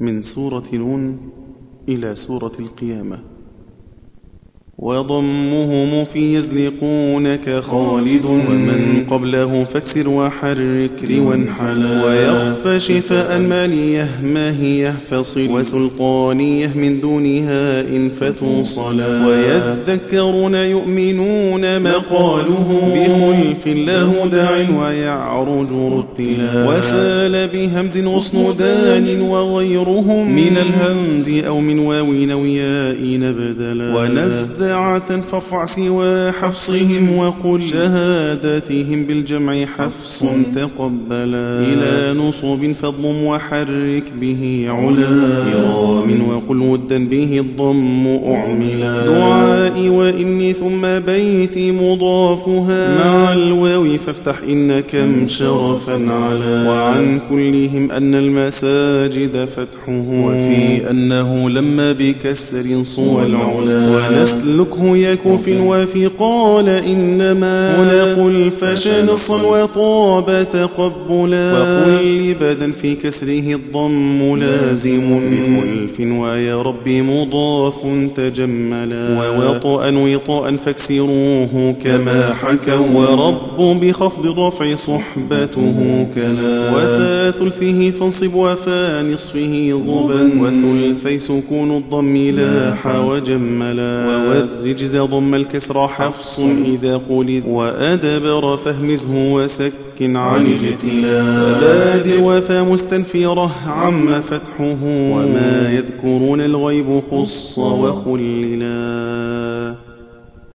من سورة نون إلى سورة القيامة. وضمه في يزلقونك خالد ومن قبله فاكسر وحرك روا حلا ويخفى شفاء ماليه ماهيه فصل وسلطانيه من دونها إن فتوصلا ويذكرون يؤمنون مقاله بخلف له داع ويعرج رتلا وسال بهمز وصندان وغيرهم من الهمز أو من واو نوياء نبدلا ونزل ساعة فارفع سوى حفصهم وقل شهادتهم بالجمع حفص تقبلا. إلى نصب فضم وحرك به علا. كرام. وقل ودا به الضم أعملا. دعائي وإني ثم بيتي مضافها. مع الواو فافتح إن كم شرفا علا وعن كلهم أن المساجد فتحه. وفي أنه لما بكسر صوى العلا. ونسل سلكه يك في الوافي. قال إنما هنا قل فشنص وطاب تقبلا. وقل لبدا في كسره الضم لازم بخلف ويا ربي مضاف تجملا. ووطأ وطاء فاكسروه كما حكوا ورب بخفض رفع صحبته كلا. ثلثه فانصب وفا نصفه ضبا وثلثي سكون الضم لاح وجملا الرجز ضم الكسر حفص إذا قلد. وأدبر فهمزه وسك عن اجتلا فبادر وفا مستنفرة عم فتحه. وما يذكرون الغيب خص وخللا.